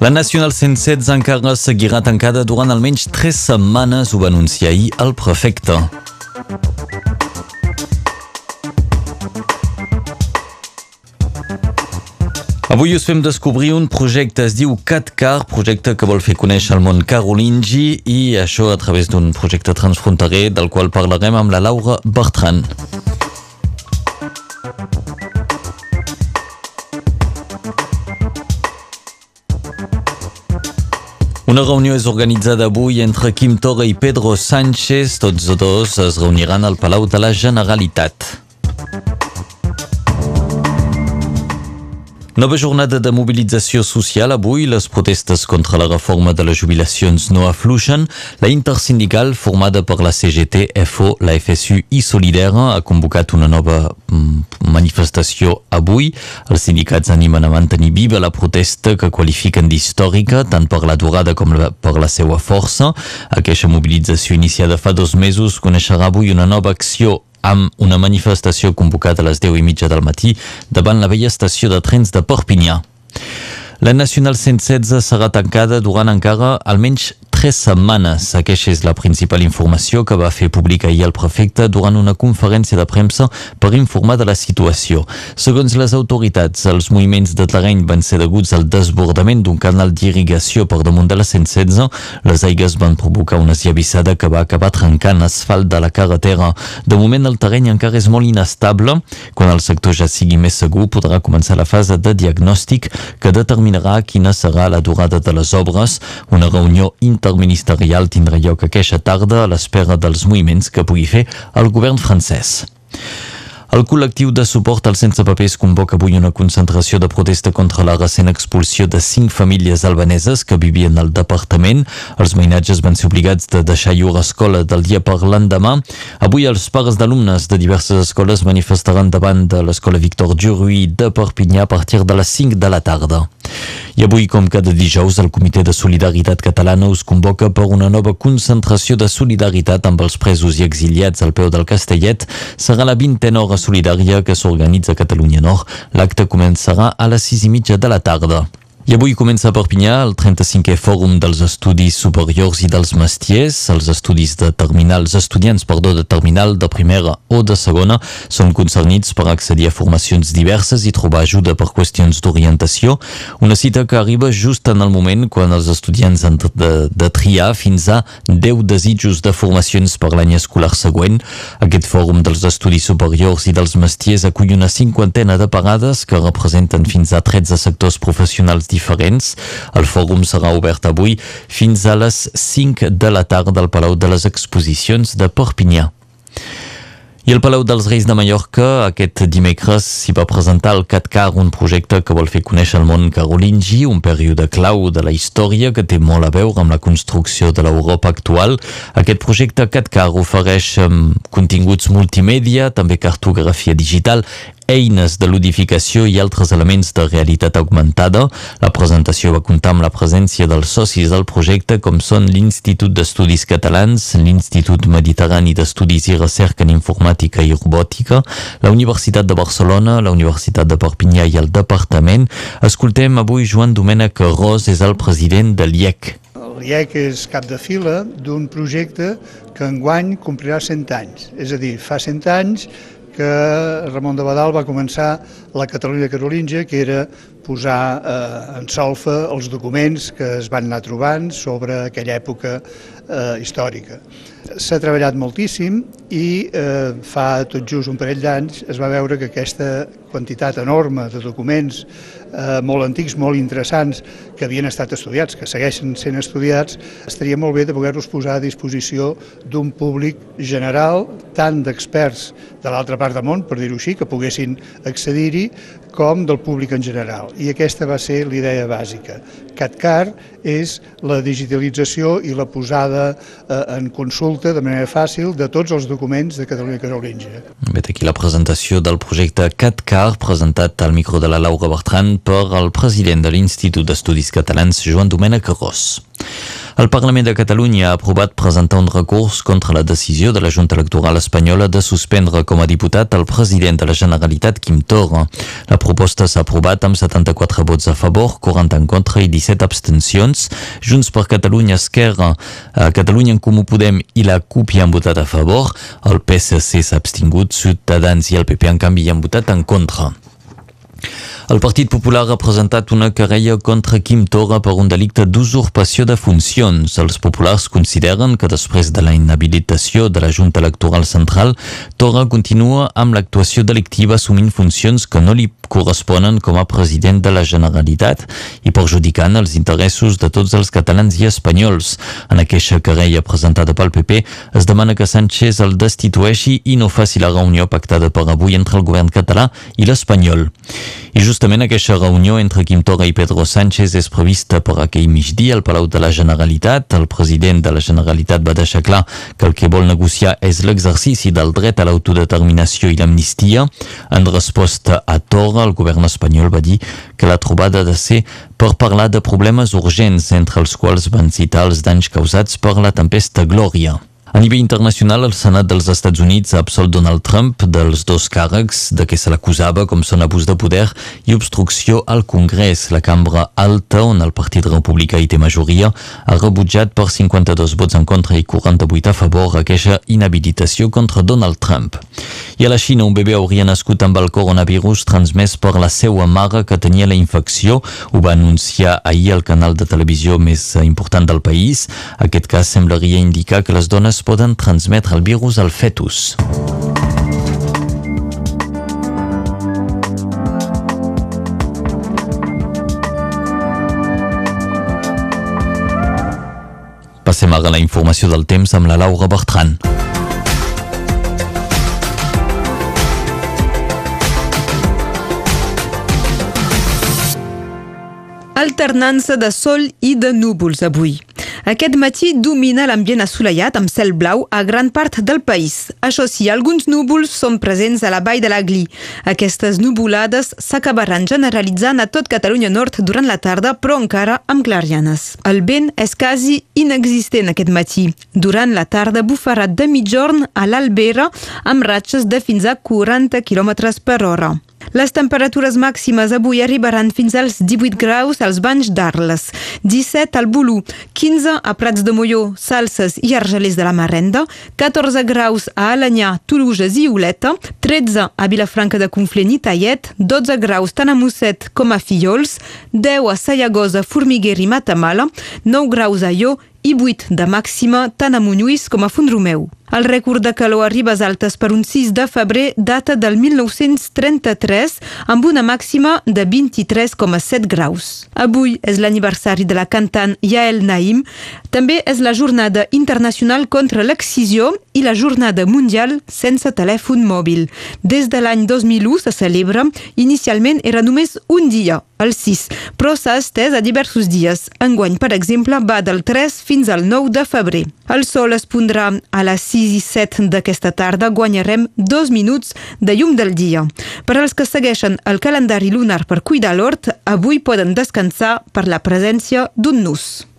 La Nacional 116 encara seguirà tancada durant almenys tres setmanes, ho va anunciar ahir el prefecte. Avui us fem descobrir un projecte, es diu CatCar, projecte que vol fer conèixer el món carolingi i això a través d'un projecte transfronterer del qual parlarem amb la Laura Bertran. Una reunió és organitzada avui entre Quim Torra i Pedro Sánchez. Tots dos es reuniran al Palau de la Generalitat. Nova jornada de mobilització social avui. Les protestes contra la reforma de les jubilacions no afluixen. La intersindical, formada per la CGT, FO, la FSU i Solidera, ha convocat una nova mm, manifestació avui. Els sindicats animen a mantenir viva la protesta que qualifiquen d'històrica, tant per la durada com per la seva força. Aquesta mobilització iniciada fa dos mesos coneixerà avui una nova acció amb una manifestació convocada a les 10 i mitja del matí davant la vella estació de trens de Perpinyà. La Nacional 116 serà tancada durant encara almenys tres setmanes. Aquesta és la principal informació que va fer pública ahir el prefecte durant una conferència de premsa per informar de la situació. Segons les autoritats, els moviments de terreny van ser deguts al desbordament d'un canal d'irrigació per damunt de la 116. Les aigues van provocar una esllavissada que va acabar trencant asfalt de la carretera. De moment el terreny encara és molt inestable. Quan el sector ja sigui més segur, podrà començar la fase de diagnòstic que determinarà quina serà la durada de les obres. Una reunió inter interministerial tindrà lloc aquesta tarda a l'espera dels moviments que pugui fer el govern francès. El col·lectiu de suport als sense papers convoca avui una concentració de protesta contra la recent expulsió de cinc famílies albaneses que vivien al departament. Els veïnatges van ser obligats de deixar llur escola del dia per l'endemà. Avui els pares d'alumnes de diverses escoles manifestaran davant de l'escola Victor Duruy de Perpinyà a partir de les 5 de la tarda. I avui, com cada dijous, el Comitè de Solidaritat Catalana us convoca per una nova concentració de solidaritat amb els presos i exiliats al peu del Castellet. Serà la vintena hora solidària que s'organitza a Catalunya Nord. L'acte començarà a les sis i mitja de la tarda. I avui comença a Perpinyà el 35è Fòrum dels Estudis Superiors i dels Mestiers. Els estudis de terminal, els estudiants, perdó, de terminal de primera o de segona són concernits per accedir a formacions diverses i trobar ajuda per qüestions d'orientació. Una cita que arriba just en el moment quan els estudiants han de, de triar fins a 10 desitjos de formacions per l'any escolar següent. Aquest Fòrum dels Estudis Superiors i dels Mestiers acull una cinquantena de pagades que representen fins a 13 sectors professionals diferents. El fòrum serà obert avui fins a les 5 de la tarda al Palau de les Exposicions de Perpinyà. I el Palau dels Reis de Mallorca aquest dimecres s'hi va presentar el CatCar, un projecte que vol fer conèixer el món carolingi, un període clau de la història que té molt a veure amb la construcció de l'Europa actual. Aquest projecte CatCar ofereix um, continguts multimèdia, també cartografia digital, eines de ludificació i altres elements de realitat augmentada. La presentació va comptar amb la presència dels socis del projecte com són l'Institut d'Estudis Catalans, l'Institut Mediterrani d'Estudis i Recerca en Informàtica i Robòtica, la Universitat de Barcelona, la Universitat de Perpinyà i el Departament. Escoltem avui Joan Domènec Ros, és el president de l'IEC. L'IEC és cap de fila d'un projecte que enguany complirà 100 anys. És a dir, fa 100 anys que Ramon de Badal va començar la Catalunya Carolíngia, que era posar eh, en solfa els documents que es van anar trobant sobre aquella època eh, històrica. S'ha treballat moltíssim i eh, fa tot just un parell d'anys es va veure que aquesta quantitat enorme de documents eh, molt antics, molt interessants, que havien estat estudiats, que segueixen sent estudiats, estaria molt bé de poder-los posar a disposició d'un públic general, tant d'experts de l'altra part del món, per dir-ho així, que poguessin accedir-hi, com del públic en general. I aquesta va ser l'idea bàsica. CatCar és la digitalització i la posada eh, en consulta de manera fàcil de tots els documents de Catalunya Carolíngia. Vet aquí la presentació del projecte CatCar presentat al micro de la Laura Bertran per el president de l'Institut d'Estudis Catalans, Joan Domènec Ros. El Parlament de Catalunya ha aprovat presentar un recurs contra la decisió de la Junta Electoral Espanyola de suspendre com a diputat el president de la Generalitat, Quim Torra. La proposta s'ha aprovat amb 74 vots a favor, 40 en contra i 17 abstencions. Junts per Catalunya, Esquerra, a Catalunya en Comú Podem i la CUP hi han votat a favor. El PSC s'ha abstingut, Ciutadans i el PP en canvi hi han votat en contra. El Partit Popular ha presentat una querella contra Quim Torra per un delicte d'usurpació de funcions. Els populars consideren que després de la inhabilitació de la Junta Electoral Central, Torra continua amb l'actuació delictiva assumint funcions que no li corresponen com a president de la Generalitat i perjudicant els interessos de tots els catalans i espanyols. En aquesta querella presentada pel PP es demana que Sánchez el destitueixi i no faci la reunió pactada per avui entre el govern català i l'espanyol. I justament aquesta reunió entre Quim Torra i Pedro Sánchez és prevista per aquell migdia al Palau de la Generalitat. El president de la Generalitat va deixar clar que el que vol negociar és l'exercici del dret a l'autodeterminació i l'amnistia. En resposta a Torra, el govern espanyol va dir que la trobada ha de ser per parlar de problemes urgents, entre els quals van citar els danys causats per la tempesta Glòria. A nivell internacional, el Senat dels Estats Units ha absolt Donald Trump dels dos càrrecs de què se l'acusava, com són abús de poder i obstrucció al Congrés. La cambra alta, on el Partit Republicà hi té majoria, ha rebutjat per 52 vots en contra i 48 a favor aquesta inhabilitació contra Donald Trump. I a la Xina, un bebè hauria nascut amb el coronavirus transmès per la seva mare que tenia la infecció. Ho va anunciar ahir el canal de televisió més important del país. Aquest cas semblaria indicar que les dones poden transmetre el virus al fetus. Passem ara a la informació del temps amb la Laura Bertran. Alternança de sol i de núvols avui. Aquest matí domina l'ambient assolellat amb cel blau a gran part del país. Això sí, alguns núvols són presents a la vall de l'Agli. Aquestes nuvolades s'acabaran generalitzant a tot Catalunya Nord durant la tarda, però encara amb clarianes. El vent és quasi inexistent aquest matí. Durant la tarda bufarà de mitjorn a l'Albera amb ratxes de fins a 40 km per hora. Les temperatures màximes avui arribaran fins als 18 graus als banys d'Arles, 17 al Bolú, 15 a Prats de Molló, Salses i Argelers de la Marenda, 14 graus a Alanyà, Toluges i Oleta, 13 a Vilafranca de Conflent i Tallet, 12 graus tant a Mosset com a Fillols, 10 a Sayagosa, Formiguer i Matamala, 9 graus a Ió i 8 de màxima tant a Montlluís com a Font-romeu. El rècord de calor a Ribes Altes per un 6 de febrer data del 1933 amb una màxima de 23,7 graus. Avui és l'aniversari de la cantant Yael Naim. També és la jornada internacional contra l'excisió i la jornada mundial sense telèfon mòbil. Des de l'any 2001 se celebra. Inicialment era només un dia, el 6, però s'ha estès a diversos dies. Enguany, per exemple, va del 3 fins al 9 de febrer. El sol es pondrà a les 6 6 i 7 d'aquesta tarda guanyarem dos minuts de llum del dia. Per als que segueixen el calendari lunar per cuidar l'hort, avui poden descansar per la presència d'un nus.